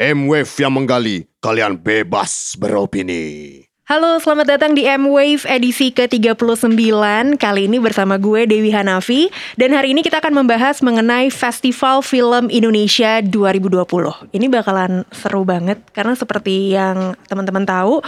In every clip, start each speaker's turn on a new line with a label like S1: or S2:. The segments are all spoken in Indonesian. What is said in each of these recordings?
S1: M-Wave yang menggali, kalian bebas beropini.
S2: Halo, selamat datang di M-Wave edisi ke-39 Kali ini bersama gue Dewi Hanafi. Dan hari ini kita akan membahas mengenai Festival Film Indonesia 2020 Ini bakalan seru banget Karena seperti yang teman-teman tahu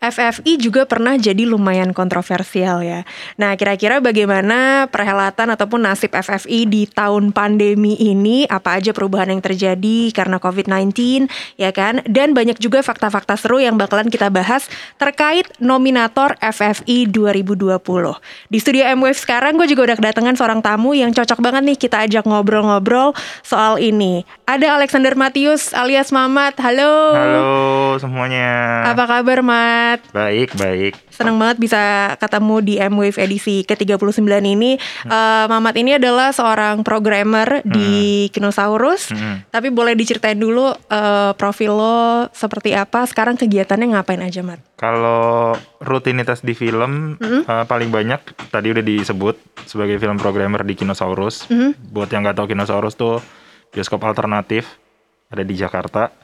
S2: FFI juga pernah jadi lumayan kontroversial ya. Nah, kira-kira bagaimana perhelatan ataupun nasib FFI di tahun pandemi ini? Apa aja perubahan yang terjadi karena COVID-19, ya kan? Dan banyak juga fakta-fakta seru yang bakalan kita bahas terkait nominator FFI 2020. Di studio M-Wave sekarang gue juga udah kedatangan seorang tamu yang cocok banget nih kita ajak ngobrol-ngobrol soal ini. Ada Alexander Matius alias Mamat. Halo.
S3: Halo semuanya.
S2: Apa kabar, Mat? Mamat.
S3: Baik, baik.
S2: Senang banget bisa ketemu di M-Wave edisi ke-39 ini. Hmm. Uh, Mamat ini adalah seorang programmer hmm. di Kinosaurus. Hmm. Tapi boleh diceritain dulu uh, profil lo seperti apa, sekarang kegiatannya ngapain aja, Mat?
S3: Kalau rutinitas di film hmm. uh, paling banyak tadi udah disebut sebagai film programmer di Kinosaurus. Hmm. Buat yang nggak tahu Kinosaurus tuh bioskop alternatif ada di Jakarta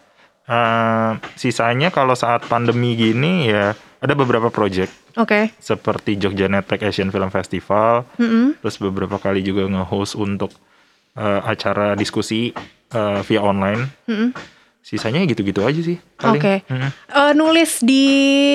S3: Uh, sisanya kalau saat pandemi gini ya ada beberapa project.
S2: Oke. Okay.
S3: Seperti Jogja Netpack Asian Film Festival. Mm -hmm. Terus beberapa kali juga nge-host untuk uh, acara diskusi uh, via online. Mm -hmm. Sisanya gitu-gitu aja sih.
S2: Oke. Okay. Mm -hmm. uh, nulis di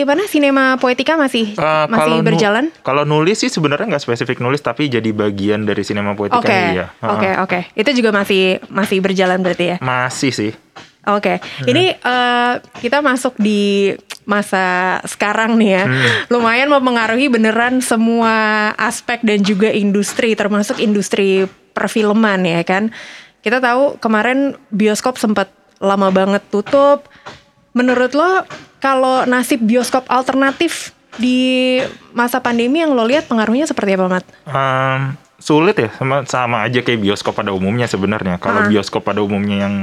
S2: mana? Sinema Poetika masih uh, masih berjalan?
S3: Nu kalau nulis sih sebenarnya nggak spesifik nulis tapi jadi bagian dari Sinema Poetika
S2: okay.
S3: ya.
S2: Oke, uh. oke. Okay, okay. Itu juga masih masih berjalan berarti ya?
S3: Masih sih.
S2: Oke, okay. hmm. ini uh, kita masuk di masa sekarang nih ya, hmm. lumayan mempengaruhi beneran semua aspek dan juga industri, termasuk industri perfilman ya kan. Kita tahu kemarin bioskop sempat lama banget tutup. Menurut lo, kalau nasib bioskop alternatif di masa pandemi yang lo lihat pengaruhnya seperti apa, Mat?
S3: Um, sulit ya, sama sama aja kayak bioskop pada umumnya sebenarnya. Kalau uh. bioskop pada umumnya yang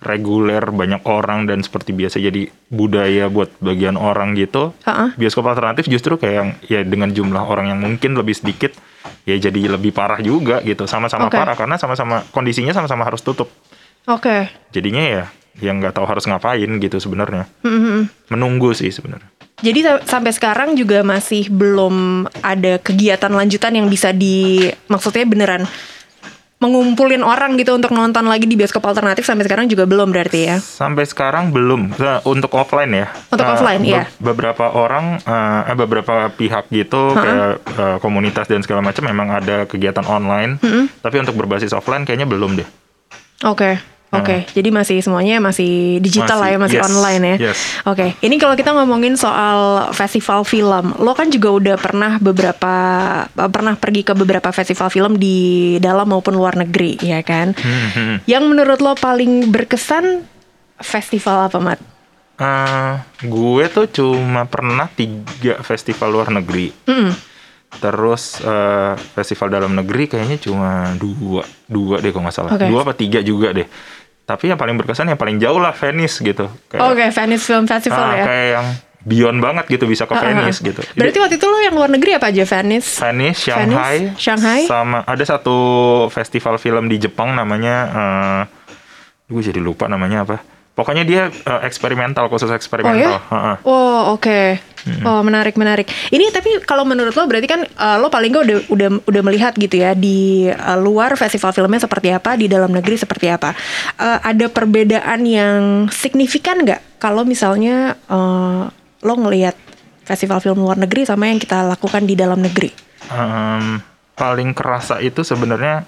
S3: reguler banyak orang dan seperti biasa jadi budaya buat bagian orang gitu. Uh-uh. Bioskop alternatif justru kayak yang ya dengan jumlah orang yang mungkin lebih sedikit ya jadi lebih parah juga gitu. Sama-sama okay. parah karena sama-sama kondisinya sama-sama harus tutup.
S2: Oke. Okay.
S3: Jadinya ya yang nggak tahu harus ngapain gitu sebenarnya. Mm-hmm. Menunggu sih sebenarnya.
S2: Jadi sampai sekarang juga masih belum ada kegiatan lanjutan yang bisa di maksudnya beneran mengumpulin orang gitu untuk nonton lagi di bioskop alternatif sampai sekarang juga belum berarti ya?
S3: Sampai sekarang belum. Untuk offline ya.
S2: Untuk uh, offline ya.
S3: Beberapa orang, uh, beberapa pihak gitu uh -huh. kayak uh, komunitas dan segala macam memang ada kegiatan online. Uh -huh. Tapi untuk berbasis offline kayaknya belum deh.
S2: Oke. Okay. Oke, okay, uh, jadi masih semuanya masih digital masih, lah ya, masih yes, online ya.
S3: Yes.
S2: Oke, okay. ini kalau kita ngomongin soal festival film, lo kan juga udah pernah beberapa pernah pergi ke beberapa festival film di dalam maupun luar negeri, ya kan? Hmm, hmm. Yang menurut lo paling berkesan festival apa, Mat?
S3: Uh, gue tuh cuma pernah tiga festival luar negeri. Mm. Terus uh, festival dalam negeri kayaknya cuma dua, dua deh kalau nggak salah. Okay. Dua apa tiga juga deh tapi yang paling berkesan yang paling jauh lah Venice gitu.
S2: Oke okay, Venice Film Festival
S3: ah,
S2: ya?
S3: kayak yang beyond banget gitu bisa ke uh, Venice uh, gitu.
S2: Berarti waktu itu lo yang luar negeri apa aja Venice?
S3: Venice Shanghai
S2: Venice, Shanghai.
S3: sama ada satu festival film di Jepang namanya uh, gue jadi lupa namanya apa Pokoknya dia uh, eksperimental, khusus eksperimental.
S2: Oh, ya? uh -uh. oh oke. Okay. Hmm. Oh menarik menarik. Ini tapi kalau menurut lo berarti kan uh, lo paling gak udah udah udah melihat gitu ya di uh, luar festival filmnya seperti apa, di dalam negeri seperti apa. Uh, ada perbedaan yang signifikan nggak kalau misalnya uh, lo ngelihat festival film luar negeri sama yang kita lakukan di dalam negeri?
S3: Um, paling kerasa itu sebenarnya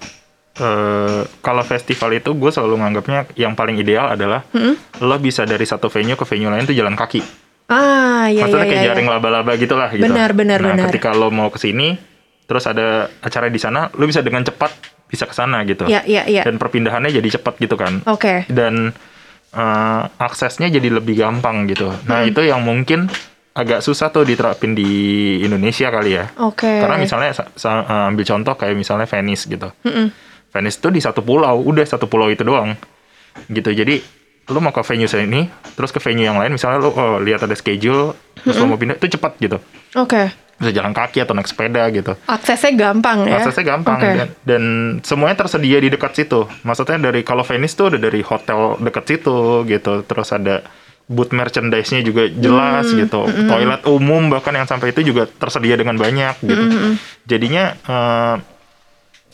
S3: Uh, kalau festival itu gue selalu nganggapnya yang paling ideal adalah hmm? lo bisa dari satu venue ke venue lain tuh jalan kaki.
S2: Ah, iya
S3: Maksudnya
S2: iya.
S3: kayak
S2: iya.
S3: jaring laba-laba gitulah gitu.
S2: Benar benar
S3: nah,
S2: benar.
S3: ketika lo mau ke sini, terus ada acara di sana, lo bisa dengan cepat bisa ke sana gitu.
S2: Iya iya iya.
S3: Dan perpindahannya jadi cepat gitu kan.
S2: Oke.
S3: Okay. Dan uh, aksesnya jadi lebih gampang gitu. Nah hmm. itu yang mungkin agak susah tuh diterapin di Indonesia kali ya.
S2: Oke. Okay.
S3: Karena misalnya uh, ambil contoh kayak misalnya Venice gitu. Mm Venice itu di satu pulau, udah satu pulau itu doang. Gitu. Jadi lu mau ke venue ini, terus ke venue yang lain, misalnya lu oh, lihat ada schedule, terus mm -hmm. lu mau pindah, itu cepat gitu.
S2: Oke. Okay.
S3: bisa jalan kaki atau naik sepeda gitu.
S2: Aksesnya gampang ya.
S3: Aksesnya gampang
S2: Oke.
S3: dan, dan semuanya tersedia di dekat situ. Maksudnya dari kalau Venice tuh ada dari hotel dekat situ gitu. Terus ada booth merchandise-nya juga jelas
S2: Hmm,
S3: gitu. Toilet umum bahkan yang sampai itu juga tersedia dengan banyak gitu.
S2: Hmm,
S3: Jadinya eh,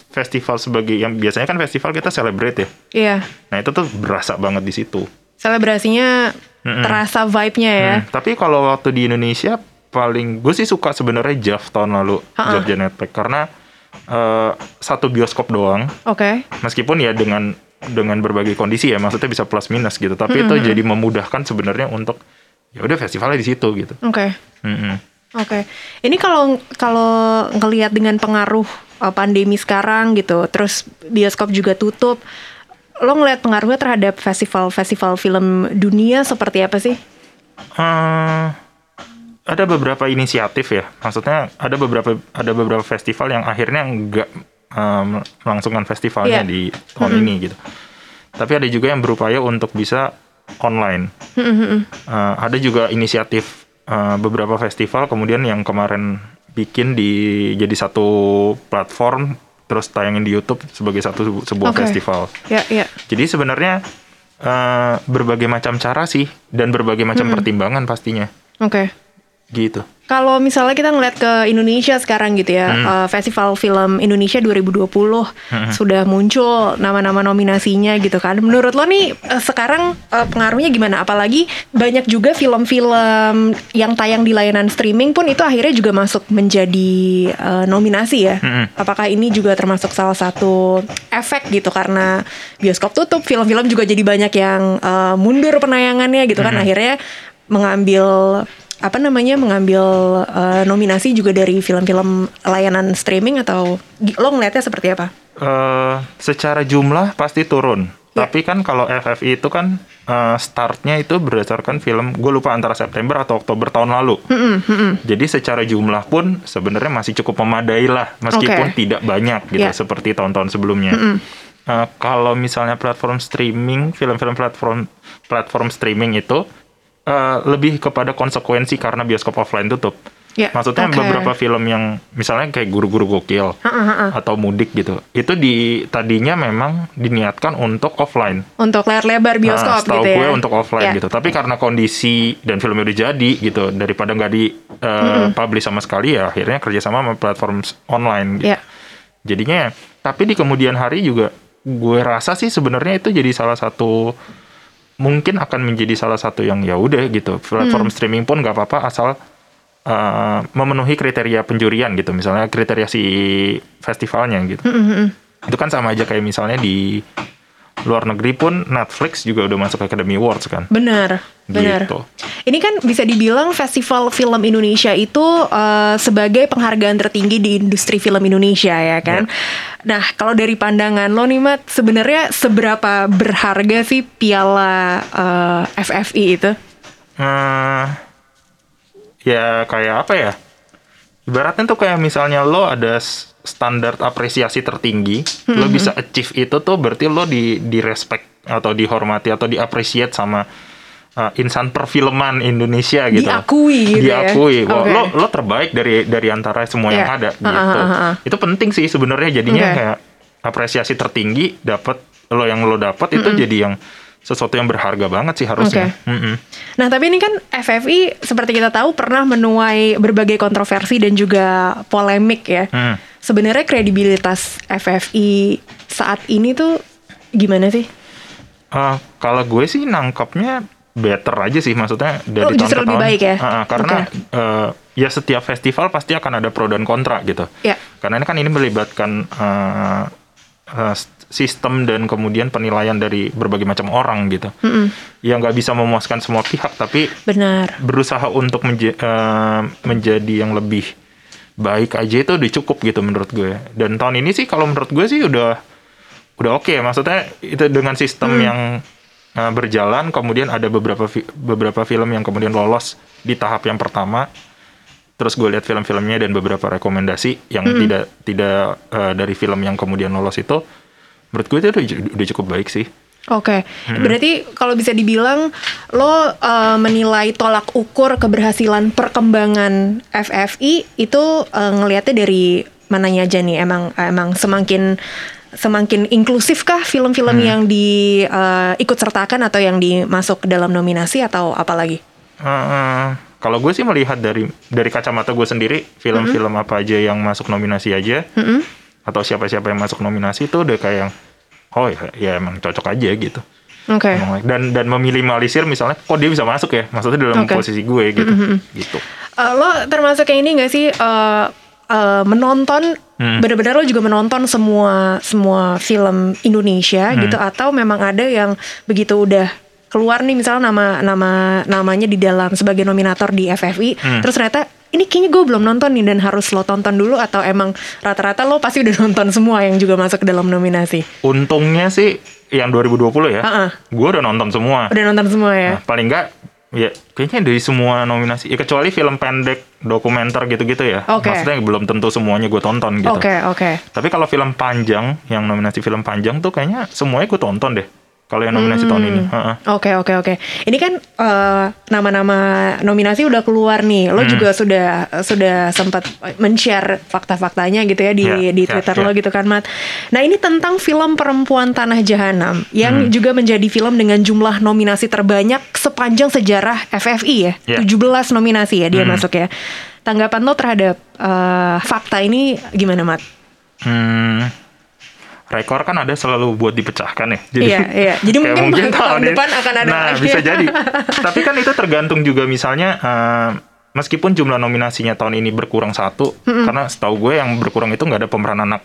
S3: festival sebagai yang biasanya kan festival kita celebrate ya.
S2: Iya.
S3: Nah, itu tuh berasa banget di situ.
S2: Selebrasinya
S3: Mm-mm.
S2: terasa vibe-nya ya.
S3: Hmm, tapi kalau waktu di Indonesia paling gue sih suka sebenarnya JAV tahun lalu,
S2: Ha-ha.
S3: JAV Genetpack karena eh, satu bioskop doang
S2: Oke.
S3: meskipun ya dengan dengan berbagai kondisi ya maksudnya bisa plus minus gitu tapi itu jadi memudahkan sebenarnya untuk ya udah festivalnya di situ gitu
S2: Oke.
S3: Mm-mm.
S2: Oke. Ini kalau kalau ngelihat dengan pengaruh uh, pandemi sekarang gitu, terus bioskop juga tutup, lo ngelihat pengaruhnya terhadap festival-festival film dunia seperti apa sih?
S3: Eh, ada beberapa inisiatif ya. Maksudnya ada beberapa ada beberapa festival yang akhirnya nggak eh, melangsungkan festivalnya
S2: Iya.
S3: di tahun ini gitu. Tapi ada juga yang berupaya untuk bisa online. Eh, ada juga inisiatif eh, beberapa festival. Kemudian yang kemarin bikin di jadi satu platform terus tayangin di YouTube sebagai satu sebuah
S2: Oke.
S3: festival
S2: Ya, ya.
S3: jadi sebenarnya eh, berbagai macam cara sih dan berbagai macam pertimbangan pastinya
S2: Oke.
S3: gitu.
S2: Kalau misalnya kita ngeliat ke Indonesia sekarang gitu ya,
S3: Hmm.
S2: uh, Festival Film Indonesia 2020 sudah muncul nama-nama nominasinya gitu kan. Menurut lo nih uh, sekarang uh, pengaruhnya gimana? Apalagi banyak juga film-film yang tayang di layanan streaming pun itu akhirnya juga masuk menjadi uh, nominasi ya.
S3: Mm-mm.
S2: Apakah ini juga termasuk salah satu efek gitu karena bioskop tutup, film-film juga jadi banyak yang uh, mundur penayangannya gitu kan. Akhirnya mengambil apa namanya mengambil uh, nominasi juga dari film-film layanan streaming atau lo ngelihatnya seperti apa?
S3: eh secara jumlah pasti turun.
S2: Ya.
S3: Tapi kan kalau FFI itu kan eh, startnya itu berdasarkan film, gue lupa antara September atau Oktober tahun lalu. Jadi secara jumlah pun sebenarnya masih cukup memadai lah, meskipun
S2: Oke.
S3: tidak banyak gitu
S2: Ya.
S3: seperti tahun-tahun sebelumnya. Eh, kalau misalnya platform streaming, film-film platform platform streaming itu eh, lebih kepada konsekuensi karena bioskop offline tutup.
S2: Ya,
S3: Maksudnya
S2: oke.
S3: beberapa film yang misalnya kayak guru-guru gokil atau mudik gitu, itu di tadinya memang diniatkan untuk offline.
S2: Untuk layar lebar bioskop
S3: Nah,
S2: gitu ya?
S3: gue untuk offline
S2: Ya.
S3: gitu. Tapi karena kondisi dan filmnya udah jadi gitu, daripada nggak di uh, publish sama sekali ya, akhirnya kerjasama sama platform online. Gitu.
S2: Ya.
S3: Jadinya, tapi di kemudian hari juga gue rasa sih sebenarnya itu jadi salah satu mungkin akan menjadi salah satu yang ya udah gitu. Platform
S2: Hmm.
S3: streaming pun nggak apa-apa asal uh, memenuhi kriteria penjurian gitu. Misalnya kriteria si festivalnya gitu.
S2: Hmm,
S3: itu kan sama aja kayak misalnya di luar negeri pun Netflix juga udah masuk Academy Awards kan
S2: Benar, benar.
S3: Gitu.
S2: Ini kan bisa dibilang festival film Indonesia itu eh, sebagai penghargaan tertinggi di industri film Indonesia ya kan. Nah kalau dari pandangan lo nih Mat, sebenarnya seberapa berharga sih piala eh, FFI itu?
S3: Eh, ya kayak apa ya ibaratnya tuh kayak misalnya lo ada standar apresiasi tertinggi lo bisa achieve itu tuh berarti lo di di respect atau dihormati atau diapresiat sama uh, insan perfilman Indonesia gitu
S2: Diakui gitu ya?
S3: diakui Wah,
S2: Oke.
S3: lo lo terbaik dari dari antara semua yang
S2: Iya.
S3: ada
S2: Ah,
S3: gitu
S2: ah, ah, ah.
S3: itu penting sih sebenarnya jadinya
S2: Oke.
S3: kayak apresiasi tertinggi dapat lo yang lo dapat itu jadi yang sesuatu yang berharga banget sih harusnya
S2: Oke.
S3: Mm-mm.
S2: Nah tapi ini kan FFI seperti kita tahu pernah menuai berbagai kontroversi dan juga polemik ya.
S3: Hmm.
S2: Sebenarnya kredibilitas FFI saat ini tuh gimana sih?
S3: Eh, kalau gue sih nangkapnya better aja sih maksudnya dari
S2: Oh,
S3: tahun
S2: justru
S3: ke
S2: lebih
S3: tahun.
S2: baik ya?
S3: Ah, karena eh, ya setiap festival pasti akan ada pro dan kontra gitu.
S2: Ya.
S3: Karena ini kan ini melibatkan eh, eh, sistem dan kemudian penilaian dari berbagai macam orang gitu. Yang nggak bisa memuaskan semua pihak tapi
S2: Benar.
S3: berusaha untuk menja- eh, menjadi yang lebih baik aja itu udah cukup gitu menurut gue. Dan tahun ini sih kalau menurut gue sih udah udah oke maksudnya itu dengan sistem yang eh, berjalan kemudian ada beberapa fi- beberapa film yang kemudian lolos di tahap yang pertama. Terus gue lihat film-filmnya dan beberapa rekomendasi yang tidak tidak eh, dari film yang kemudian lolos itu menurut gue itu udah, udah cukup baik sih.
S2: Oke, berarti kalau bisa dibilang lo uh, menilai tolak ukur keberhasilan perkembangan FFI itu uh, ngelihatnya dari mananya aja nih? Emang emang semakin semakin inklusif kah film-film yang di uh, ikut sertakan atau yang dimasuk ke dalam nominasi atau apa lagi?
S3: Eh, kalau gue sih melihat dari dari kacamata gue sendiri film-film apa aja yang masuk nominasi aja
S2: Mm-mm.
S3: atau siapa-siapa yang masuk nominasi itu udah kayak yang oh ya, ya emang cocok aja gitu.
S2: Oke.
S3: Emang- Dan dan meminimalisir misalnya kok dia bisa masuk ya maksudnya dalam
S2: Oke.
S3: posisi gue gitu gitu.
S2: Uh, lo termasuk yang ini gak sih uh, uh, menonton
S3: Hmm.
S2: benar-benar lo juga menonton semua semua film Indonesia
S3: Hmm.
S2: gitu atau memang ada yang begitu udah keluar nih misalnya nama nama namanya di dalam sebagai nominator di FFI
S3: Hmm.
S2: terus ternyata ini kayaknya gue belum nonton nih dan harus lo tonton dulu atau emang rata-rata lo pasti udah nonton semua yang juga masuk ke dalam nominasi
S3: Untungnya sih yang 2020 ya,
S2: Ha-ha.
S3: gue udah nonton semua.
S2: udah nonton semua ya
S3: Nah, paling enggak ya kayaknya dari semua nominasi ya kecuali film pendek dokumenter gitu-gitu ya
S2: Oke.
S3: maksudnya belum tentu semuanya gue tonton gitu
S2: oke oke
S3: tapi kalau film panjang yang nominasi film panjang tuh kayaknya semuanya gue tonton deh kalau yang nominasi tahun ini
S2: Hmm.
S3: Heeh.
S2: Oke oke oke. Ini kan eh, nama-nama nominasi udah keluar nih. Lo
S3: Hmm.
S2: juga sudah sudah sempat men-share fakta-faktanya gitu ya di
S3: Ya,
S2: di
S3: ya,
S2: Twitter
S3: ya.
S2: lo gitu kan, Mat. Nah, ini tentang film Perempuan Tanah Jahanam yang
S3: Hmm.
S2: juga menjadi film dengan jumlah nominasi terbanyak sepanjang sejarah FFI ya.
S3: Ya.
S2: 17 nominasi ya dia
S3: Hmm.
S2: masuk ya. Tanggapan lo terhadap eh, fakta ini gimana, Mat?
S3: Hmm, rekor kan ada selalu buat dipecahkan ya.
S2: Iya, iya. Jadi
S3: kayak
S2: mungkin tahun
S3: ini-
S2: depan akan ada
S3: Nah,
S2: lagi.
S3: bisa jadi. Tapi kan itu tergantung juga misalnya eh, meskipun jumlah nominasinya tahun ini berkurang satu, karena setahu gue yang berkurang itu nggak ada pemeran anak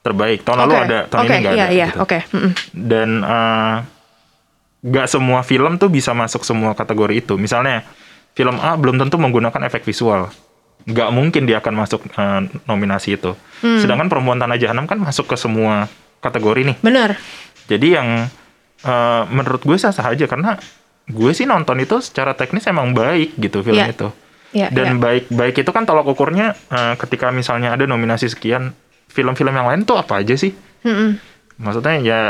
S3: terbaik. Tahun lalu
S2: Oke,
S3: ada, tahun
S2: oke,
S3: ini nggak
S2: iya,
S3: ada.
S2: iya,
S3: gitu.
S2: oke. Mm-mm.
S3: Dan eh, nggak semua film tuh bisa masuk semua kategori itu. Misalnya film A belum tentu menggunakan efek visual. Nggak mungkin dia akan masuk eh, nominasi itu.
S2: Hmm.
S3: Sedangkan Perempuan Tanah Jahanam kan masuk ke semua kategori nih.
S2: Benar.
S3: Jadi yang eh, menurut gue sah-sah aja karena gue sih nonton itu secara teknis emang baik gitu film
S2: Iya.
S3: itu.
S2: Iya,
S3: Dan
S2: iya.
S3: baik baik itu kan tolak ukurnya eh, ketika misalnya ada nominasi sekian film-film yang lain tuh apa aja sih?
S2: Mm-mm.
S3: Maksudnya ya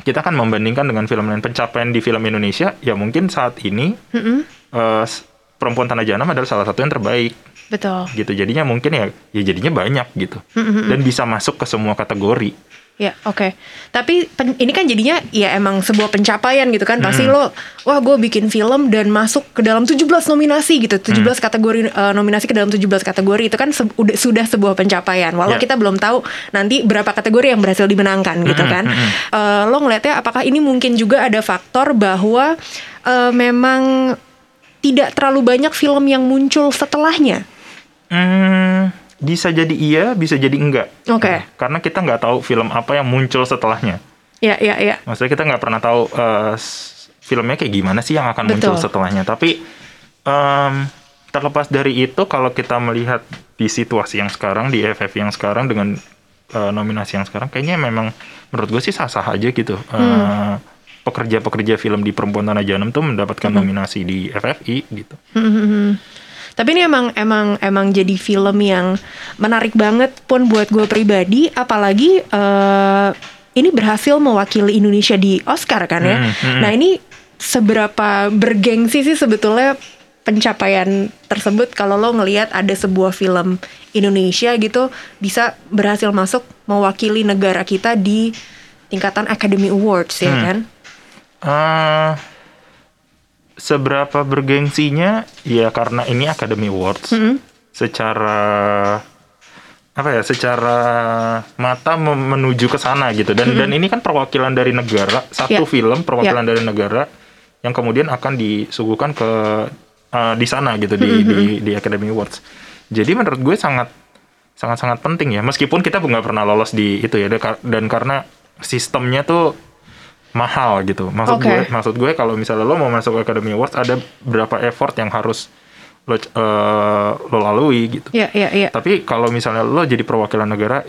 S3: kita kan membandingkan dengan film lain pencapaian di film Indonesia ya mungkin saat ini
S2: Mm-mm.
S3: eh, s- Perempuan Tanah Jahanam adalah salah satu yang terbaik
S2: Betul.
S3: gitu. Jadinya mungkin ya ya jadinya banyak gitu. Dan bisa masuk ke semua kategori.
S2: Ya, oke. Tapi pen- ini kan jadinya ya emang sebuah pencapaian gitu kan. Pasti
S3: Hmm.
S2: lo, wah gue bikin film dan masuk ke dalam 17 nominasi gitu. 17
S3: Hmm.
S2: kategori eh, nominasi ke dalam 17 kategori itu kan se- udah- sudah sebuah pencapaian. Walau
S3: Ya.
S2: kita belum tahu nanti berapa kategori yang berhasil dimenangkan gitu
S3: Hmm,
S2: kan.
S3: hmm, hmm.
S2: Eh, lo ngelihatnya apakah ini mungkin juga ada faktor bahwa eh, memang tidak terlalu banyak film yang muncul setelahnya.
S3: Hmm, bisa jadi iya, bisa jadi enggak.
S2: Oke.
S3: Karena kita nggak tahu film apa yang muncul setelahnya.
S2: Ya, ya, ya.
S3: Maksudnya kita nggak pernah tahu eh, s- filmnya kayak gimana sih yang akan muncul
S2: Betul.
S3: setelahnya. Tapi em, terlepas dari itu, kalau kita melihat di situasi yang sekarang, di FF yang sekarang dengan eh, nominasi yang sekarang, kayaknya memang menurut gue sih sah-sah aja gitu. Eh, pekerja-pekerja film di Perempuan Tanah Jahanam tuh mendapatkan nominasi di FFI gitu.
S2: Hmm. Tapi ini emang emang emang jadi film yang menarik banget pun buat gue pribadi, apalagi eh, ini berhasil mewakili Indonesia di Oscar kan ya.
S3: Hmm, hmm.
S2: Nah ini seberapa bergengsi sih sebetulnya pencapaian tersebut kalau lo ngelihat ada sebuah film Indonesia gitu bisa berhasil masuk mewakili negara kita di tingkatan Academy Awards ya
S3: Hmm.
S2: kan?
S3: Eh seberapa bergengsinya? Ya karena ini Academy Awards.
S2: Mm-mm.
S3: secara apa ya secara mata menuju ke sana gitu. Dan dan ini kan perwakilan dari negara. Satu
S2: Ya.
S3: film perwakilan dari negara yang kemudian akan disuguhkan ke eh, di sana gitu di, di di Academy Awards. Jadi menurut gue sangat sangat sangat penting ya. Meskipun kita nggak pernah lolos di itu ya. Dan karena sistemnya tuh mahal gitu maksud
S2: Oke.
S3: gue maksud gue kalau misalnya lo mau masuk Academy Awards ada berapa effort yang harus lo eh, lo lalui gitu
S2: Ya ya ya.
S3: tapi kalau misalnya lo jadi perwakilan negara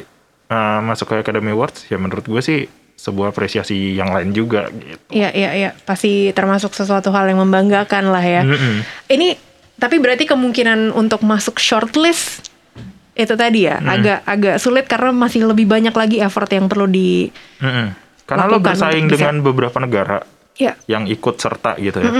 S3: eh, masuk ke Academy Awards ya menurut gue sih sebuah apresiasi yang lain juga gitu
S2: Iya, iya, iya. Pasti termasuk sesuatu hal yang membanggakan lah ya.
S3: Mm-mm.
S2: Ini tapi berarti kemungkinan untuk masuk shortlist itu tadi ya agak agak sulit karena masih lebih banyak lagi effort yang perlu di
S3: Mm-mm. Karena lo bersaing
S2: bisa-
S3: dengan beberapa negara
S2: ya
S3: yang ikut serta gitu ya.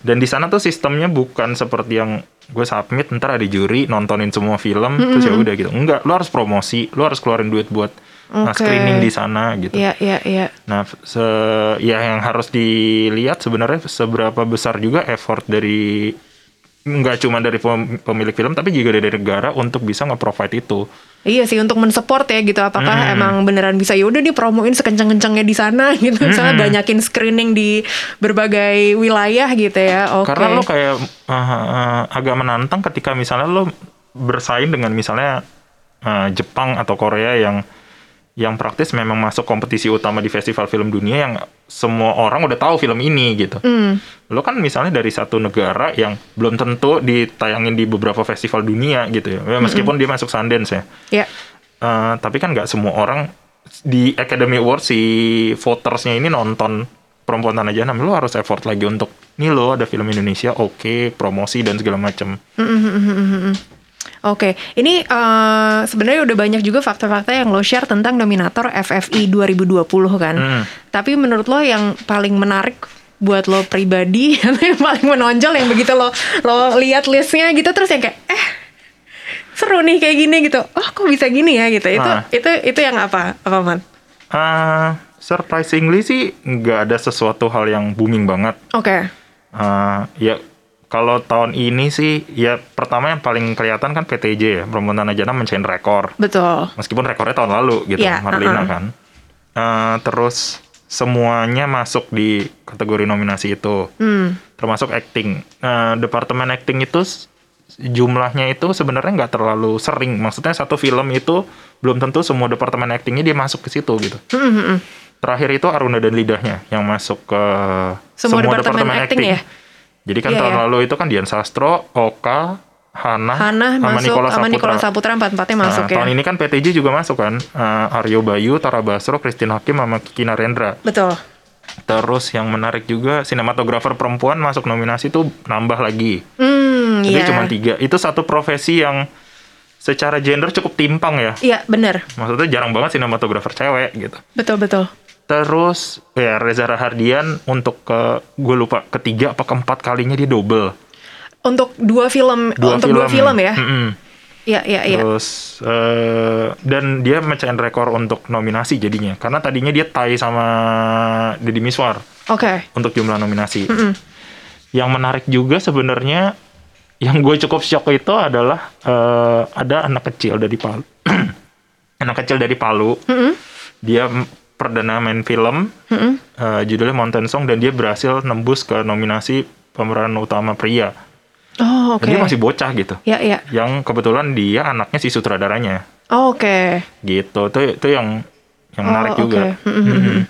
S3: Dan di sana tuh sistemnya bukan seperti yang gue submit ntar ada juri nontonin semua film terus ya udah gitu. Enggak, lo harus promosi, lo harus keluarin duit buat uh,
S2: Oke.
S3: screening di sana gitu.
S2: ya ya ya
S3: Nah, se ya yang harus dilihat sebenarnya seberapa besar juga effort dari nggak cuma dari pem- pemilik film tapi juga dari negara untuk bisa nge-provide itu.
S2: Iya sih untuk mensupport ya gitu. Apakah
S3: Hmm.
S2: emang beneran bisa ya udah dipromoin sekencang-kencangnya di sana gitu. Misalnya
S3: Hmm.
S2: banyakin screening di berbagai wilayah gitu ya. Oke.
S3: Karena lo kayak uh, uh, agak menantang ketika misalnya lo bersaing dengan misalnya uh, Jepang atau Korea yang yang praktis memang masuk kompetisi utama di festival film dunia yang semua orang udah tahu film ini gitu.
S2: Hmm.
S3: Lo kan misalnya dari satu negara yang belum tentu ditayangin di beberapa festival dunia gitu ya. Ya, Meskipun dia masuk Sundance ya.
S2: Ya.
S3: Eh, tapi kan nggak semua orang di Academy Awards si votersnya ini nonton perempuan tanah jahanam lo harus effort lagi untuk nih lo ada film Indonesia oke promosi dan segala macam
S2: Oke, ini eh, sebenarnya udah banyak juga fakta-fakta yang lo share tentang nominator FFI 2020 kan.
S3: Hmm.
S2: Tapi menurut lo yang paling menarik buat lo pribadi yang paling menonjol yang begitu lo lo lihat listnya gitu terus yang kayak eh seru nih kayak gini gitu. Oh kok bisa gini ya gitu. Itu
S3: Ah.
S2: itu itu yang apa apa man?
S3: Ah, surprisingly sih nggak ada sesuatu hal yang booming banget
S2: Oke.
S3: Ah, ya kalau tahun ini sih ya pertama yang paling kelihatan kan PTJ ya perempuan tanah mencain rekor
S2: Betul.
S3: meskipun rekornya tahun lalu gitu
S2: Iya,
S3: Marlina
S2: uh-uh.
S3: kan Eh, terus semuanya masuk di kategori nominasi itu
S2: Hmm.
S3: termasuk acting Eh, departemen acting itu jumlahnya itu sebenarnya nggak terlalu sering maksudnya satu film itu belum tentu semua departemen actingnya dia masuk ke situ gitu
S2: Hmm, hmm, hmm.
S3: terakhir itu Aruna dan Lidahnya yang masuk ke
S2: Semua departemen acting ya?
S3: Jadi kan
S2: Iya,
S3: tahun
S2: iya.
S3: lalu itu kan Dian Sastro Oka Hana,
S2: Hana
S3: sama
S2: masuk
S3: Nicola
S2: sama
S3: Saputra.
S2: Nicola Saputra empat-empatnya
S3: Nah,
S2: masuk ya.
S3: Tahun ini kan PTJ juga masuk kan. Eh, Aryo Bayu, Tara Basro, Christine Hakim, sama Kiki Narendra.
S2: Betul.
S3: Terus yang menarik juga sinematografer perempuan masuk nominasi tuh nambah lagi.
S2: Hmm,
S3: Jadi
S2: iya.
S3: cuma tiga. Itu satu profesi yang secara gender cukup timpang ya.
S2: Iya, benar.
S3: Maksudnya jarang banget sinematografer cewek gitu.
S2: Betul, betul.
S3: Terus ya Reza Rahardian untuk ke gue lupa ketiga apa keempat kalinya dia double.
S2: Untuk dua film,
S3: Dua
S2: untuk dua film ya.
S3: Mm-mm.
S2: Iya, iya, iya.
S3: Terus eh, dan dia mecahin rekor untuk nominasi jadinya karena tadinya dia tie sama Deddy Miswar
S2: Oke.
S3: untuk jumlah nominasi. Yang menarik juga sebenarnya yang gue cukup shock itu adalah eh, ada anak kecil dari Palu. anak kecil dari Palu. Dia m- perdana main film eh, judulnya Mountain Song dan dia berhasil nembus ke nominasi pemeran utama pria.
S2: Oh, oke.
S3: Dan dia masih bocah gitu.
S2: Ya, ya.
S3: Yang kebetulan dia anaknya si sutradaranya
S2: Oh, Oke.
S3: gitu. Itu itu yang yang menarik
S2: Oh,
S3: juga.
S2: oke. Mm, mm, mm.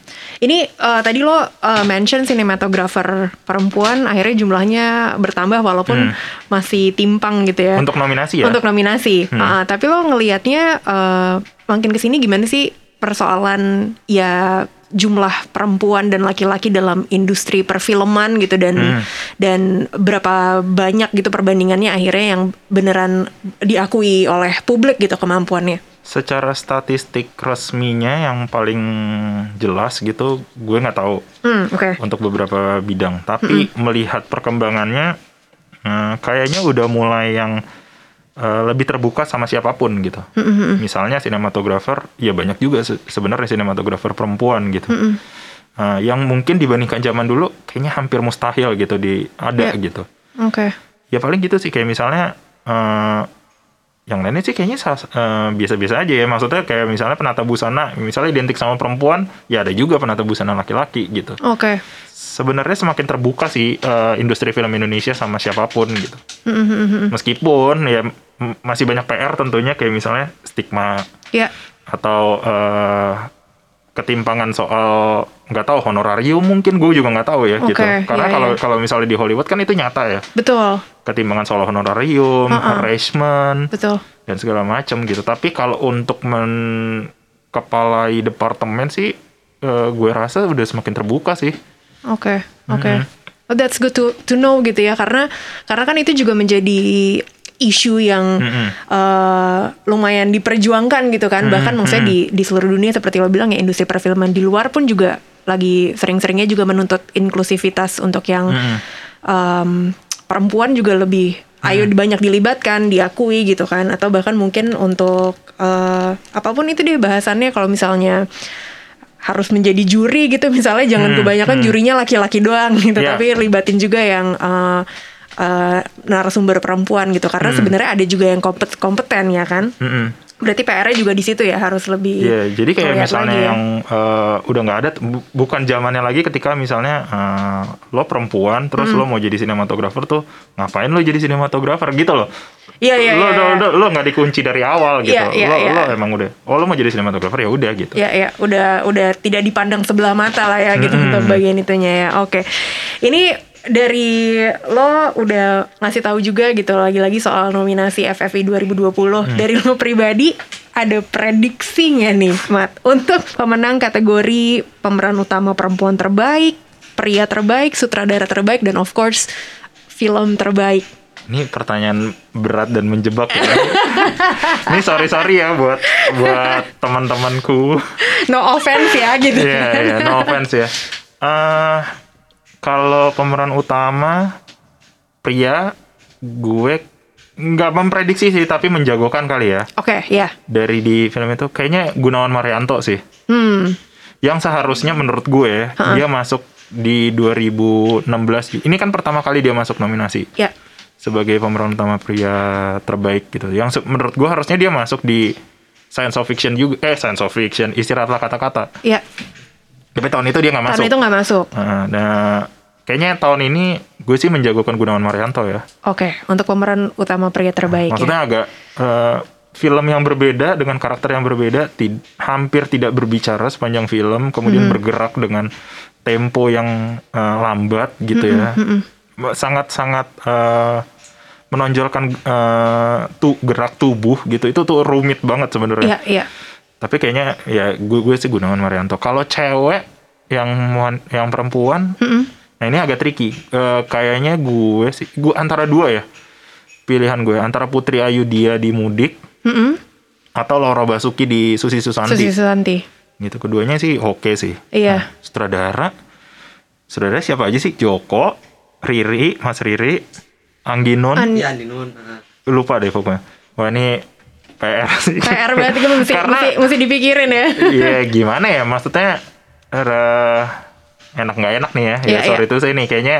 S2: Ini eh, tadi lo eh, mention sinematografer perempuan akhirnya jumlahnya bertambah walaupun masih timpang gitu ya.
S3: Untuk nominasi ya.
S2: Untuk nominasi. Ah, tapi lo ngelihatnya eh, makin ke sini gimana sih persoalan ya jumlah perempuan dan laki-laki dalam industri perfilman gitu dan
S3: Hmm.
S2: dan berapa banyak gitu perbandingannya akhirnya yang beneran diakui oleh publik gitu kemampuannya.
S3: Secara statistik resminya yang paling jelas gitu, gue nggak tahu
S2: Hmm, oke.
S3: untuk beberapa bidang. Tapi melihat perkembangannya, eh, kayaknya udah mulai yang eh, lebih terbuka sama siapa pun gitu. Misalnya sinematografer, ya banyak juga se- sebenarnya sinematografer perempuan gitu. Eh, yang mungkin dibandingkan zaman dulu, kayaknya hampir mustahil gitu di ada
S2: Ya.
S3: gitu.
S2: Oke.
S3: Ya paling gitu sih kayak misalnya eh yang lainnya sih kayaknya eh, biasa-biasa aja ya. Maksudnya kayak misalnya penata busana, misalnya identik sama perempuan, ya ada juga penata busana laki-laki gitu.
S2: Oke.
S3: Sebenarnya semakin terbuka sih eh, industri film Indonesia sama siapa pun gitu.
S2: Hmm,
S3: Meskipun ya masih banyak PR tentunya kayak misalnya stigma
S2: Ya.
S3: atau eh, ketimpangan soal nggak tahu honorarium mungkin gue juga nggak tahu ya gitu.
S2: Oke,
S3: Karena
S2: iya,
S3: kalau
S2: iya.
S3: kalau misalnya di Hollywood kan itu nyata ya
S2: Betul.
S3: Ketimbangan soal honorarium,
S2: Uh-uh.
S3: harassment,
S2: Betul.
S3: dan segala macam gitu. Tapi kalau untuk menkepalai departemen sih, eh, gue rasa udah semakin terbuka sih.
S2: Oke, oke. Oh, that's good to to know gitu ya karena karena kan itu juga menjadi isu yang eh, lumayan diperjuangkan gitu kan bahkan maksudnya di di seluruh dunia seperti lo bilang ya industri perfilman di luar pun juga lagi sering-seringnya juga menuntut inklusivitas untuk yang
S3: Mm-mm.
S2: em, perempuan juga lebih ayo banyak dilibatkan, diakui gitu kan atau bahkan mungkin untuk eh, apa pun itu deh bahasannya kalau misalnya harus menjadi juri gitu misalnya jangan
S3: Hmm,
S2: kebanyakan
S3: hmm.
S2: jurinya laki-laki doang gitu
S3: Iya.
S2: tapi libatin juga yang eh, eh, narasumber perempuan gitu karena sebenarnya ada juga yang kompet kompeten ya kan
S3: Mm-mm.
S2: Berarti PR-nya juga di situ ya harus lebih
S3: Iya, jadi kayak misalnya
S2: lagi ya.
S3: yang eh, udah nggak ada, bu- bukan zamannya lagi ketika misalnya eh, lo perempuan, terus
S2: Hmm.
S3: lo mau jadi sinematografer tuh, ngapain lo jadi sinematografer gitu loh?
S2: Iya, iya,
S3: lo,
S2: iya,
S3: lo,
S2: iya.
S3: lo, lo nggak dikunci dari awal gitu.
S2: Iya, iya,
S3: lo,
S2: iya.
S3: lo emang udah, oh lo mau jadi sinematografer ya udah gitu.
S2: Ya ya udah udah tidak dipandang sebelah mata lah ya gitu
S3: Mm-mm.
S2: untuk bagian itunya ya. Oke. Ini dari lo udah ngasih tahu juga gitu lagi-lagi soal nominasi FFI 2020
S3: Mm.
S2: dari lo pribadi ada prediksi nggak nih Mat untuk pemenang kategori pemeran utama perempuan terbaik, pria terbaik, sutradara terbaik dan of course film terbaik.
S3: Ini pertanyaan berat dan menjebak ya. Ini sorry sorry ya buat buat teman-temanku.
S2: No offense ya gitu.
S3: Iya, iya, no offense ya. Eh, kalau pemeran utama pria, gue nggak memprediksi sih, tapi menjagokan kali ya.
S2: Oke, ya.
S3: Dari di film itu, kayaknya Gunawan Marianto sih.
S2: Hmm.
S3: Yang seharusnya menurut gue, dia masuk di 2016. Ini kan pertama kali dia masuk nominasi
S2: Ya.
S3: sebagai pemeran utama pria terbaik gitu. Yang se- menurut gue harusnya dia masuk di science of fiction juga. Eh, science of fiction, istirahatlah kata-kata.
S2: Ya.
S3: Tapi tahun itu dia nggak masuk.
S2: Tahun itu nggak masuk.
S3: Nah, nah, kayaknya tahun ini gue sih menjagokan Gunawan Marianto ya.
S2: Oke, untuk pemeran utama pria terbaik
S3: Maksudnya
S2: ya.
S3: agak eh, film yang berbeda dengan karakter yang berbeda, ti- hampir tidak berbicara sepanjang film, kemudian
S2: Hmm.
S3: bergerak dengan tempo yang eh, lambat gitu ya. Sangat-sangat eh, menonjolkan eh, tu gerak tubuh gitu. Itu tuh rumit banget sebenarnya.
S2: Iya, iya.
S3: Tapi kayaknya ya gue gue sih Gunawan Marianto. Kalau cewek yang wan- yang perempuan, nah ini agak tricky. Eh, kayaknya gue sih gue antara dua ya pilihan gue antara Putri Ayu dia di Mudik
S2: Mm-mm.
S3: atau Laura Basuki di Susi Susanti.
S2: Susi Susanti.
S3: Gitu keduanya sih oke sih.
S2: Iya.
S3: Nah, sutradara, sutradara siapa aja sih? Joko, Riri, Mas Riri, Angginun,
S2: An-
S4: Iya, di nun. ah.
S3: lupa deh pokoknya. Wah ini PR sih.
S2: PR berarti kan mesti,
S3: Karena-
S2: mesti, mesti dipikirin ya.
S3: Iya gimana ya maksudnya eh, enak nggak enak nih ya. Ya
S2: Iya,
S3: sorry
S2: iya.
S3: itu saya nih kayaknya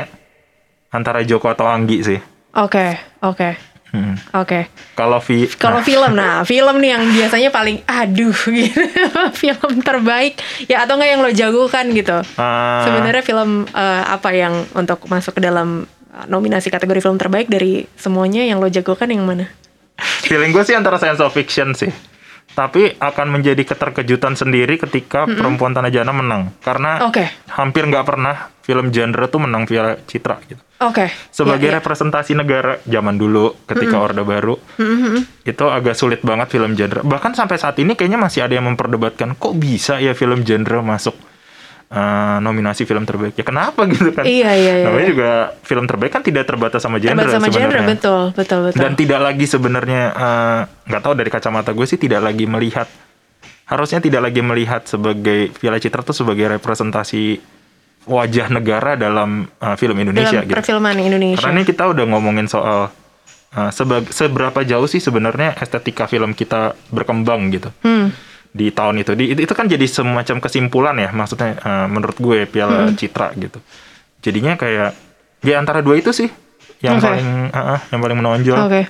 S3: antara Joko atau Anggi sih.
S2: Oke, oke,
S3: Hmm.
S2: oke.
S3: Kalau Vi
S2: Kalau
S3: nah,
S2: film, nah film nih yang biasanya paling aduh gitu. film terbaik ya atau enggak yang lo jagokan gitu.
S3: eh,
S2: Sebenarnya film eh, apa yang untuk masuk ke dalam eh, nominasi kategori film terbaik dari semuanya yang lo jagokan yang mana?
S3: Feeling gue sih antara science of fiction sih. Tapi akan menjadi keterkejutan sendiri ketika Perempuan Tanah Jana menang. Karena
S2: Oke.
S3: hampir nggak pernah film genre tuh menang Piala Citra gitu.
S2: Oke.
S3: Sebagai
S2: Ya, ya.
S3: representasi negara zaman dulu ketika Orde Baru. itu agak sulit banget film genre. Bahkan sampai saat ini kayaknya masih ada yang memperdebatkan kok bisa ya film genre masuk eh, nominasi film terbaik. Ya kenapa gitu kan?
S2: Iya, iya, iya.
S3: Namanya juga film terbaik kan tidak terbatas sama genre
S2: Terbatas sama genre
S3: sebenarnya.
S2: betul, betul, betul.
S3: Dan tidak lagi sebenarnya eh, nggak tahu dari kacamata gue sih tidak lagi melihat harusnya tidak lagi melihat sebagai Piala Citra itu sebagai representasi wajah negara dalam eh, film Indonesia
S2: dalam
S3: gitu.
S2: perfilman Indonesia.
S3: Karena ini kita udah ngomongin soal uh, seberapa jauh sih sebenarnya estetika film kita berkembang gitu
S2: Hmm.
S3: Di tahun itu. Di, itu kan jadi semacam kesimpulan ya, maksudnya uh, menurut gue Piala
S2: Hmm.
S3: Citra gitu. Jadinya kayak di antara dua itu sih yang
S2: Oke.
S3: paling uh, uh, yang paling menonjol.
S2: Oke.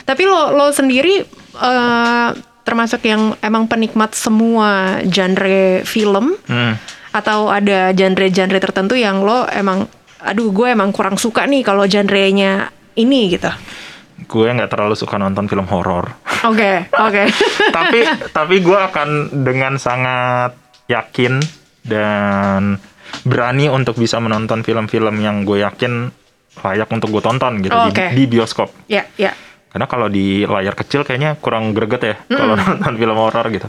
S2: Tapi lo lo sendiri eh, termasuk yang emang penikmat semua genre film
S3: Hmm.
S2: atau ada genre-genre tertentu yang lo emang aduh gue emang kurang suka nih kalau genrenya ini gitu.
S3: Gue nggak terlalu suka nonton film horor.
S2: Oke, oke.
S3: tapi tapi gue akan dengan sangat yakin dan berani untuk bisa menonton film-film yang gue yakin layak untuk gue tonton gitu
S2: Oh,
S3: di,
S2: oke.
S3: di bioskop.
S2: ya, ya.
S3: Karena kalau di layar kecil kayaknya kurang greget ya kalau nonton film horor gitu.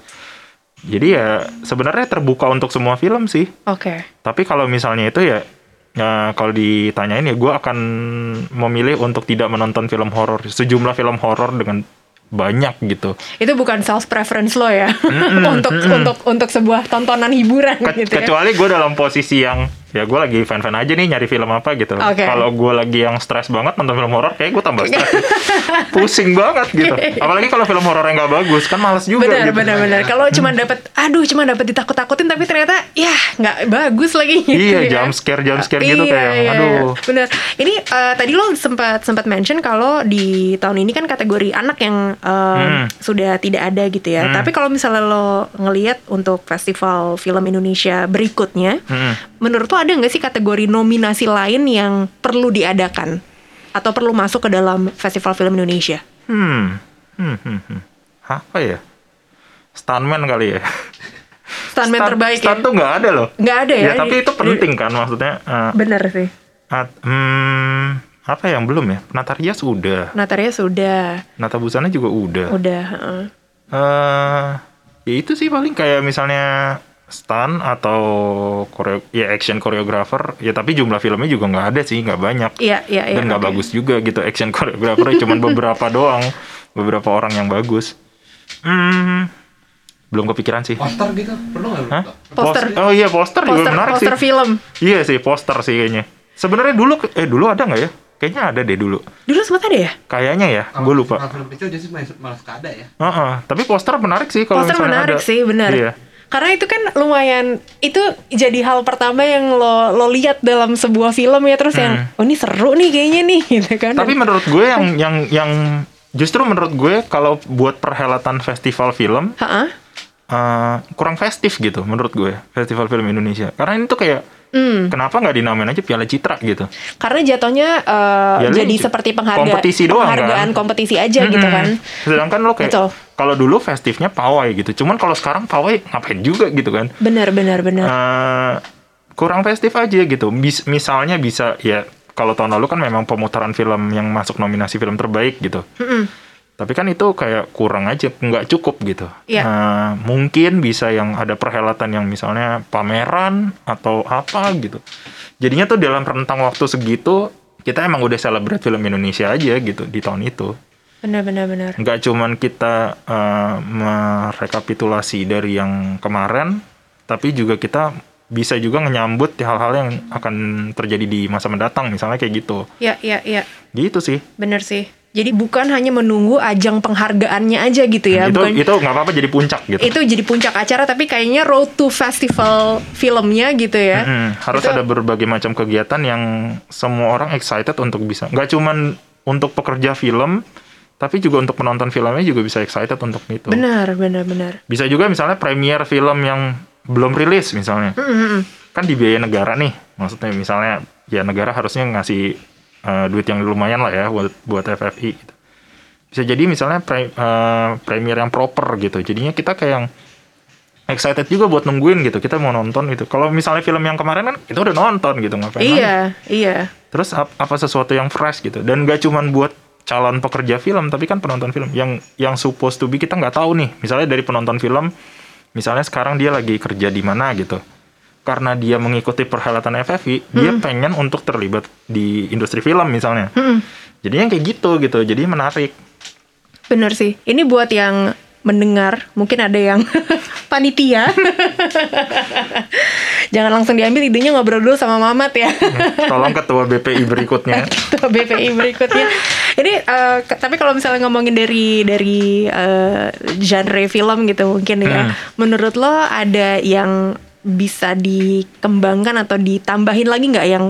S3: Jadi ya sebenarnya terbuka untuk semua film sih.
S2: Oke.
S3: Tapi kalau misalnya itu ya, ya kalau ditanyain ya gue akan memilih untuk tidak menonton film horor. Sejumlah film horor dengan banyak gitu.
S2: Itu bukan self preference lo ya untuk untuk untuk sebuah tontonan hiburan
S3: Ke-
S2: gitu ya.
S3: kecuali gue dalam posisi yang ya gue lagi fan-fan aja nih nyari film apa gitu.
S2: Oke.
S3: Kalau gue lagi yang stres banget nonton film horor, kayak gue tambah stres. Pusing banget gitu. Apalagi kalau film horor yang nggak bagus kan males juga.
S2: Benar,
S3: gitu.
S2: benar, benar. Kalau cuma dapat, aduh, cuma dapat ditakut-takutin, tapi ternyata ya nggak bagus lagi. Gitu
S3: Iya,
S2: ya.
S3: jump scare, jump scare gitu
S2: Iya,
S3: kayak,
S2: iya,
S3: aduh.
S2: Benar. Ini eh, tadi lo sempat sempat mention kalau di tahun ini kan kategori anak yang eh,
S3: Hmm.
S2: sudah tidak ada gitu ya.
S3: Hmm.
S2: Tapi kalau misalnya lo ngelihat untuk festival film Indonesia berikutnya,
S3: Hmm.
S2: Menurut lo ada nggak sih kategori nominasi lain yang perlu diadakan atau perlu masuk ke dalam festival film Indonesia?
S3: Hmm. Hmm, hmm, hmm. Apa ya? Stuntman kali ya.
S2: Stuntman
S3: Stunt-
S2: terbaik
S3: stunt
S2: ya?
S3: tuh nggak ada loh.
S2: Nggak ada ya?
S3: Ya, tapi itu penting kan maksudnya. eh,
S2: Bener sih.
S3: at- hmm, apa yang belum ya? Nataria sudah.
S2: Nataria sudah,
S3: Nata Busana juga udah.
S2: udah. heeh.
S3: eh ya itu sih paling kayak misalnya stunt atau koreo ya action choreographer ya tapi jumlah filmnya juga nggak ada sih nggak banyak
S2: Iya, iya, iya.
S3: dan nggak
S2: oke.
S3: bagus juga gitu action choreographer cuman beberapa doang beberapa orang yang bagus hmm belum kepikiran sih
S4: Poster gitu perlu nggak?
S2: Poster.
S3: Pos- oh iya poster, juga
S2: Poster,
S3: menarik
S2: poster
S3: sih
S2: film.
S3: iya sih poster sih kayaknya sebenarnya dulu eh dulu ada nggak ya kayaknya ada deh dulu
S2: Dulu sempat ada ya?
S3: kayaknya ya gue lupa
S4: Kalau film kecil jadi malah suka ada ya.
S3: Heeh, tapi poster menarik sih kalau
S2: Poster menarik
S3: ada.
S2: sih, benar.
S3: Iya.
S2: Karena itu kan lumayan itu jadi hal pertama yang lo lo lihat dalam sebuah film ya terus yang
S3: Hmm.
S2: oh ini seru nih kayaknya nih gitu kan.
S3: Tapi menurut gue yang yang yang justru menurut gue kalau buat perhelatan festival film
S2: Heeh.
S3: eh, kurang festif gitu menurut gue festival film Indonesia. Karena ini tuh kayak
S2: Hmm.
S3: kenapa nggak dinamain aja Piala Citra gitu?
S2: Karena jatuhnya eh,
S3: Ya,
S2: jadi seperti penghargaan
S3: kompetisi doang,
S2: penghargaan
S3: kan?
S2: kompetisi aja gitu
S3: Mm-mm.
S2: kan.
S3: Sedangkan lo kayak kalau dulu festifnya pawai gitu. Cuman kalau sekarang pawai ngapain juga gitu kan?
S2: Benar benar benar.
S3: eh kurang festif aja gitu. Bis- misalnya bisa ya kalau tahun lalu kan memang pemutaran film yang masuk nominasi film terbaik gitu.
S2: Mm-mm.
S3: Tapi kan itu kayak kurang aja, nggak cukup gitu.
S2: Iya.
S3: Eh, mungkin bisa yang ada perhelatan yang misalnya pameran atau apa gitu. Jadinya tuh dalam rentang waktu segitu kita emang udah celebrate film Indonesia aja gitu di tahun itu.
S2: Benar benar benar.
S3: Nggak cuman kita eh, merekapitulasi dari yang kemarin, tapi juga kita bisa juga menyambut hal-hal yang akan terjadi di masa mendatang, misalnya kayak gitu.
S2: Ya ya ya.
S3: Gitu sih.
S2: Benar sih. Jadi bukan hanya menunggu ajang penghargaannya aja gitu ya,
S3: itu
S2: bukan
S3: itu nggak apa-apa jadi puncak gitu.
S2: itu jadi puncak acara tapi kayaknya road to festival filmnya gitu ya.
S3: Mm-mm, harus
S2: Itu-
S3: ada berbagai macam kegiatan yang semua orang excited untuk bisa. Nggak cuman untuk pekerja film, tapi juga untuk penonton filmnya juga bisa excited untuk itu.
S2: Benar, benar, benar.
S3: Bisa juga misalnya premier film yang belum rilis misalnya.
S2: Mm-mm.
S3: Kan dibiayai negara nih. Maksudnya misalnya ya negara harusnya ngasih eh, duit yang lumayan lah ya buat buat FFI gitu. Bisa jadi misalnya pre, eh, premier yang proper gitu. Jadinya kita kayak yang excited juga buat nungguin gitu. Kita mau nonton gitu. Kalau misalnya film yang kemarin kan kita udah nonton gitu ngapain lagi?
S2: Iya, iya.
S3: Terus ap- apa sesuatu yang fresh gitu. Dan gak cuman buat calon pekerja film tapi kan penonton film yang yang supposed to be kita nggak tahu nih. Misalnya dari penonton film misalnya sekarang dia lagi kerja di mana gitu. Karena dia mengikuti perhelatan FFI, dia pengen untuk terlibat di industri film misalnya. Jadinya kayak gitu gitu. Jadi menarik.
S2: Benar sih. Ini buat yang mendengar, mungkin ada yang panitia. Jangan langsung diambil idenya ngobrol dulu sama Mamat ya.
S3: Tolong ketua BPI berikutnya.
S2: Ketua BPI berikutnya. Ini ke- tapi kalau misalnya ngomongin dari dari eh, genre film gitu mungkin ya.
S3: Hmm.
S2: Menurut lo ada yang bisa dikembangkan atau ditambahin lagi nggak yang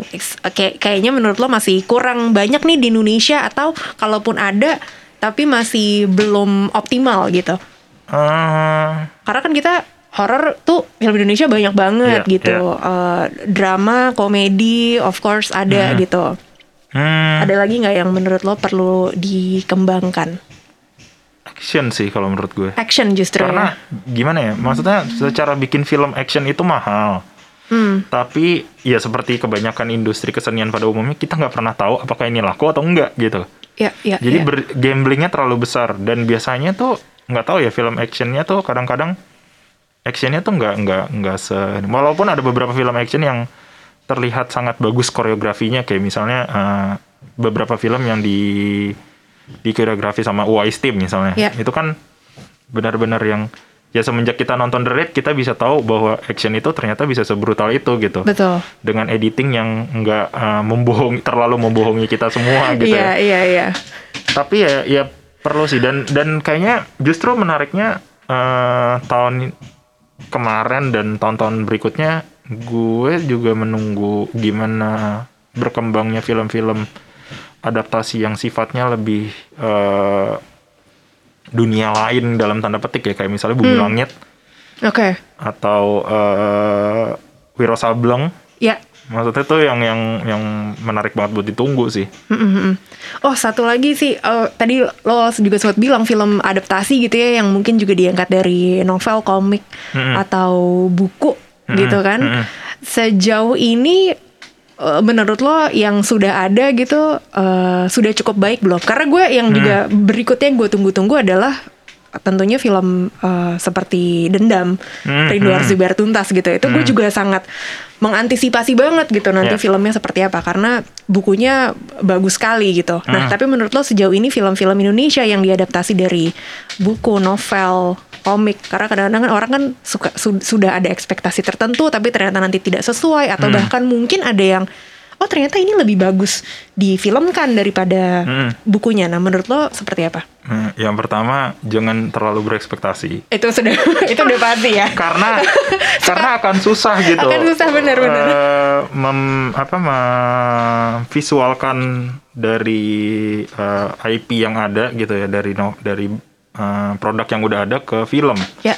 S2: kayak kayaknya menurut lo masih kurang banyak nih di Indonesia atau kalaupun ada tapi masih belum optimal gitu.
S3: Eh,
S2: Karena kan kita horror tuh film Indonesia banyak banget
S3: Iya,
S2: gitu. Eh, drama, komedi, of course ada
S3: Hmm.
S2: gitu.
S3: hmm,
S2: Ada lagi nggak yang menurut lo perlu dikembangkan?
S3: Action sih kalau menurut gue.
S2: Action justru
S3: Karena
S2: ya.
S3: gimana ya? Maksudnya secara bikin film action itu mahal.
S2: Hmm,
S3: Tapi ya seperti kebanyakan industri kesenian pada umumnya kita nggak pernah tahu apakah ini laku atau enggak gitu.
S2: ya, ya,
S3: Jadi
S2: ya.
S3: ber- gamblingnya terlalu besar dan biasanya tuh nggak tahu ya film actionnya tuh kadang-kadang actionnya tuh nggak nggak nggak se walaupun ada beberapa film action yang terlihat sangat bagus koreografinya kayak misalnya eh, beberapa film yang di di koreografi sama Wise Team misalnya.
S2: Ya.
S3: Itu kan benar-benar yang ya semenjak kita nonton The Raid kita bisa tahu bahwa action itu ternyata bisa sebrutal itu gitu.
S2: Betul.
S3: Dengan editing yang enggak eh, membohongi terlalu membohongi kita semua gitu
S2: Iya,
S3: ya.
S2: iya, iya.
S3: Tapi ya ya perlu sih dan dan kayaknya justru menariknya eh, tahun kemarin dan tahun-tahun berikutnya gue juga menunggu gimana berkembangnya film-film adaptasi yang sifatnya lebih eh, dunia lain dalam tanda petik ya kayak misalnya Bumi
S2: Hmm.
S3: Langit
S2: Oke.
S3: atau eh Wiro Sableng
S2: Ya.
S3: maksudnya tuh yang yang yang menarik banget buat ditunggu sih
S2: Mm-mm. Oh satu lagi sih eh, tadi lo juga sempat bilang film adaptasi gitu ya yang mungkin juga diangkat dari novel, komik
S3: Mm-mm.
S2: atau buku
S3: Mm-mm.
S2: gitu kan.
S3: Mm-mm.
S2: Sejauh ini menurut lo yang sudah ada gitu eh, sudah cukup baik belum? Karena gue yang juga berikutnya yang gue tunggu-tunggu adalah tentunya film eh, seperti Dendam,
S3: Hmm,
S2: Rindu
S3: hmm.
S2: Harus Dibayar Tuntas gitu. Itu gue juga sangat mengantisipasi banget gitu nanti
S3: Ya.
S2: filmnya seperti apa karena bukunya bagus sekali gitu. Nah,
S3: Hmm.
S2: tapi menurut lo sejauh ini film-film Indonesia yang diadaptasi dari buku, novel, komik karena kadang-kadang kan orang kan suka su- sudah ada ekspektasi tertentu tapi ternyata nanti tidak sesuai atau
S3: Hmm.
S2: bahkan mungkin ada yang oh ternyata ini lebih bagus difilmkan daripada
S3: Hmm.
S2: bukunya. Nah, menurut lo seperti apa?
S3: Nah, yang pertama jangan terlalu berekspektasi
S2: Itu sudah itu udah pasti ya.
S3: karena karena akan susah gitu.
S2: Akan susah, benar-benar.
S3: Eh, mem- apa memvisualkan dari eh, IP yang ada gitu ya dari no, dari eh, produk yang udah ada ke film.
S2: Ya.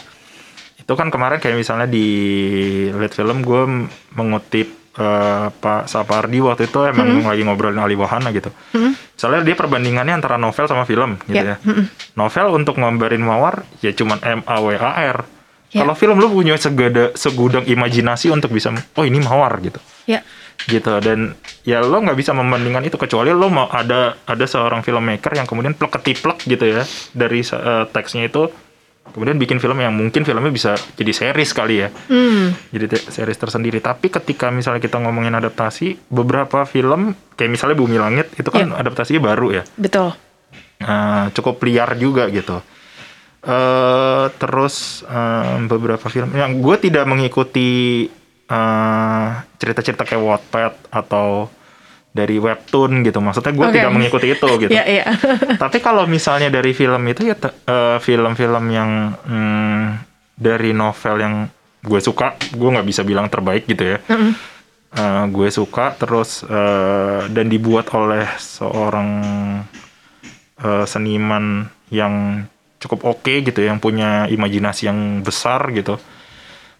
S3: Itu kan kemarin kayak misalnya di Lead Film gue mengutip eh, Pak Sapardi waktu itu emang lagi ngobrolin Ali Wahana gitu. Misalnya dia perbandingannya antara novel sama film gitu
S2: Ya.
S3: ya. Novel untuk ngambarin mawar ya cuman M A W A R.
S2: Ya.
S3: Kalau film lu punya segada segudang imajinasi untuk bisa oh ini mawar gitu.
S2: Ya.
S3: Gitu dan ya lo nggak bisa membandingkan itu kecuali lo mau ada ada seorang filmmaker yang kemudian plek ketiplek gitu ya dari eh, teksnya itu kemudian bikin film yang mungkin filmnya bisa jadi series kali ya
S2: Hmm.
S3: jadi te- series tersendiri. Tapi ketika misalnya kita ngomongin adaptasi, beberapa film kayak misalnya Bumi Langit itu kan
S2: Iya.
S3: adaptasinya baru ya,
S2: Betul.
S3: Nah, cukup liar juga gitu. Eh terus eh, beberapa film yang gue tidak mengikuti eh, cerita-cerita kayak Wattpad atau dari webtoon gitu. Maksudnya gue
S2: Oke.
S3: tidak mengikuti itu gitu.
S2: Iya, iya.
S3: Tapi kalau misalnya dari film itu ya eh, film-film yang hmm, dari novel yang gue suka, gue nggak bisa bilang terbaik gitu ya. Eh, gue suka terus eh, dan dibuat oleh seorang eh, seniman yang cukup oke gitu, yang punya imajinasi yang besar gitu.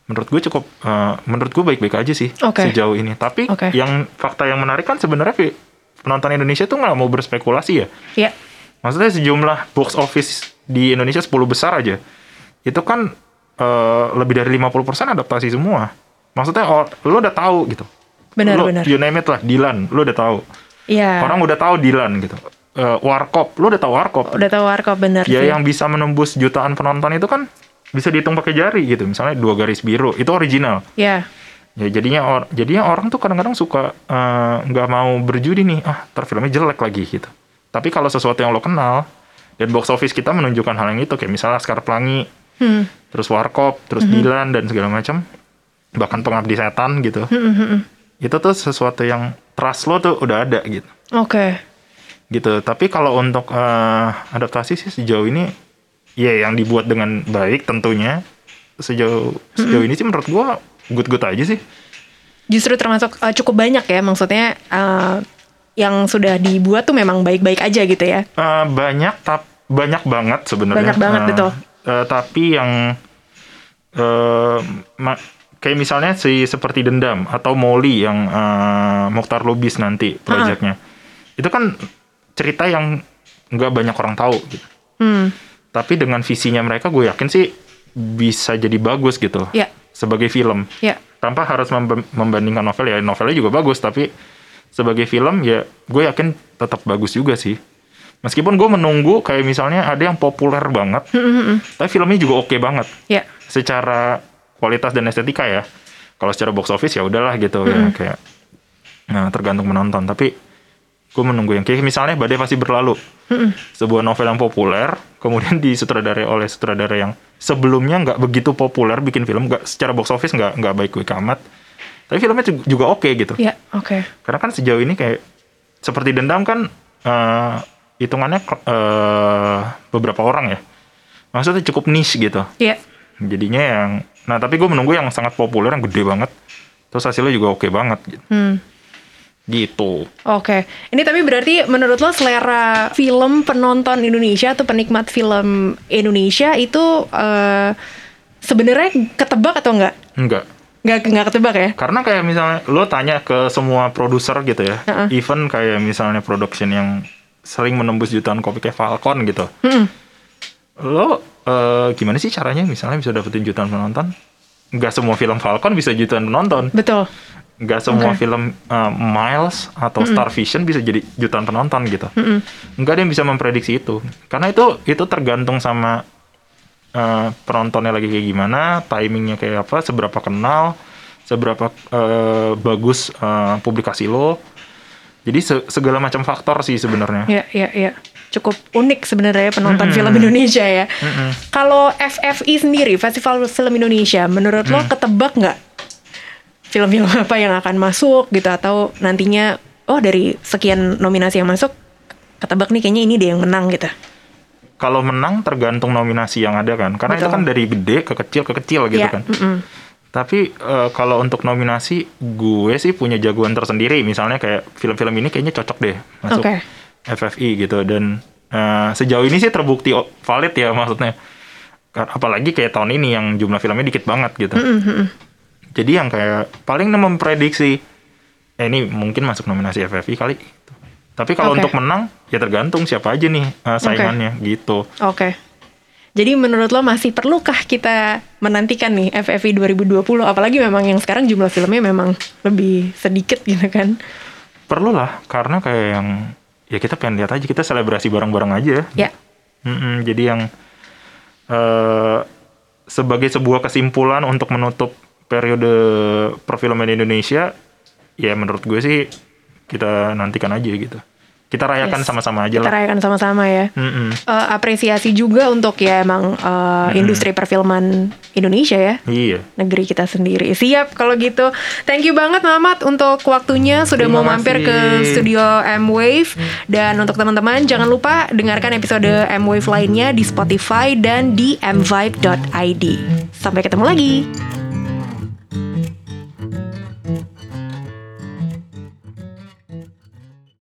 S3: Menurut gue cukup, eh, menurut gue baik-baik aja sih
S2: Oke.
S3: sejauh ini. Tapi
S2: Oke.
S3: yang fakta yang menarik kan sebenarnya penonton Indonesia tuh nggak mau berspekulasi ya.
S2: Ya.
S3: Maksudnya sejumlah box office di Indonesia 10 besar aja. Itu kan eh, lebih dari 50% adaptasi semua. Maksudnya or, lu udah tahu gitu.
S2: Benar,
S3: Lu-
S2: benar.
S3: You name it lah, Dilan, lu udah tahu.
S2: Iya.
S3: Orang udah tahu Dilan gitu. Eh, Warkop, lu udah tahu Warkop.
S2: udah tahu warkop benar
S3: Ya
S2: sih.
S3: yang bisa menembus jutaan penonton itu kan bisa dihitung pakai jari gitu. Misalnya dua garis biru, itu original.
S2: Ya.
S3: Ya jadinya or, jadinya orang tuh kadang-kadang suka eh, nggak mau berjudi nih, ah ntar filmnya jelek lagi gitu. Tapi kalau sesuatu yang lo kenal dan box office kita menunjukkan hal yang itu kayak misalnya Laskar Pelangi,
S2: Hmm.
S3: terus Warkop, terus Dilan dan segala macam, bahkan Pengabdi Setan gitu. Itu tuh sesuatu yang trust lo tuh udah ada gitu.
S2: Oke.
S3: Gitu. Tapi kalau untuk eh, adaptasi sih sejauh ini ya yang dibuat dengan baik tentunya sejauh sejauh ini sih menurut gua good-good aja sih.
S2: Justru termasuk eh, cukup banyak ya maksudnya eh, yang sudah dibuat tuh memang baik-baik aja gitu ya.
S3: Eh, banyak tap banyak banget sebenarnya.
S2: Banyak banget, betul.
S3: eh, tapi yang ma- kayak misalnya si seperti dendam atau Molly yang eh, Mokhtar Lubis nanti proyeknya. Itu kan cerita yang nggak banyak orang tahu gitu.
S2: Hmm.
S3: Tapi dengan visinya mereka gue yakin sih bisa jadi bagus gitu.
S2: Ya.
S3: Sebagai film.
S2: Ya.
S3: Tanpa harus membandingkan novel ya novelnya juga bagus tapi sebagai film ya gue yakin tetap bagus juga sih. Meskipun gue menunggu kayak misalnya ada yang populer banget, tapi filmnya juga oke banget
S2: Ya.
S3: secara kualitas dan estetika ya. Kalau secara box office ya udahlah gitu ya kayak nah tergantung menonton. Tapi gue menunggu yang kayak misalnya Badai Pasti Berlalu. Sebuah novel yang populer, kemudian disutradarai oleh sutradara yang sebelumnya nggak begitu populer bikin film, nggak secara box office nggak nggak baik-baik amat. Tapi filmnya ju- juga oke gitu.
S2: Ya, oke.
S3: Karena kan sejauh ini kayak seperti dendam kan eh, hitungannya eh, beberapa orang ya. Maksudnya cukup niche gitu.
S2: Ya.
S3: Jadinya yang nah tapi gue menunggu yang sangat populer yang gede banget. Terus hasilnya juga oke banget gitu.
S2: Hmm.
S3: Gitu.
S2: Oke, ini tapi berarti menurut lo selera film penonton Indonesia atau penikmat film Indonesia itu eh, sebenarnya ketebak atau enggak?
S3: Enggak.
S2: Nggak nggak ketebak ya?
S3: Karena kayak misalnya lo tanya ke semua produser gitu ya.
S2: Heeh.
S3: Even kayak misalnya production yang sering menembus jutaan kopi kayak Falcon gitu.
S2: Hmm.
S3: Lo eh, gimana sih caranya misalnya bisa dapetin jutaan penonton? Enggak semua film Falcon bisa jutaan penonton.
S2: Betul.
S3: Nggak semua
S2: Oke.
S3: film uh, Miles atau Star Vision bisa jadi jutaan penonton gitu.
S2: Mm-mm.
S3: Nggak ada yang bisa memprediksi itu. Karena itu itu tergantung sama uh, penontonnya lagi kayak gimana, timingnya kayak apa, seberapa kenal, seberapa uh, bagus uh, publikasi lo. Jadi se- segala macam faktor sih sebenarnya.
S2: Ya, ya, ya. Cukup unik sebenarnya penonton film Indonesia ya. Kalau FFI sendiri, Festival Film Indonesia, menurut lo ketebak nggak film-film apa yang akan masuk gitu atau nantinya oh dari sekian nominasi yang masuk ketebak nih kayaknya ini deh yang menang gitu.
S3: Kalau menang tergantung nominasi yang ada kan. Karena itu
S2: Betul.
S3: kan dari gede ke kecil ke kecil gitu
S2: Ya,
S3: kan.
S2: mm-mm.
S3: Tapi eh, kalau untuk nominasi, gue sih punya jagoan tersendiri. Misalnya kayak film-film ini kayaknya cocok deh masuk
S2: Oke.
S3: FFI gitu. Dan eh, sejauh ini sih terbukti valid ya maksudnya. Apalagi kayak tahun ini yang jumlah filmnya dikit banget gitu. Jadi yang kayak paling memprediksi, eh ini mungkin masuk nominasi FFI kali. Tapi kalau
S2: Oke.
S3: untuk menang, ya tergantung siapa aja nih eh, saingannya gitu.
S2: Oke. Jadi menurut lo masih perlukah kita menantikan nih FFI 2020 apalagi memang yang sekarang jumlah filmnya memang lebih sedikit gitu kan.
S3: Perlu lah, karena kayak yang ya kita pengen lihat aja kita selebrasi bareng-bareng aja.
S2: Ya.
S3: Mm-mm, jadi yang eh sebagai sebuah kesimpulan untuk menutup periode perfilman Indonesia, ya menurut gue sih kita nantikan aja gitu. Kita rayakan
S2: Yes.
S3: sama-sama aja
S2: Kita
S3: lah.
S2: rayakan sama-sama ya. Eh, apresiasi juga untuk ya emang eh, industri perfilman Indonesia ya
S3: Iya.
S2: negeri kita sendiri siap kalau gitu thank you banget Mamat untuk waktunya sudah
S3: Terima
S2: mau mampir
S3: kasih.
S2: ke studio M Wave dan untuk teman-teman jangan lupa dengarkan episode M Wave lainnya di Spotify dan di mvibe.id sampai ketemu lagi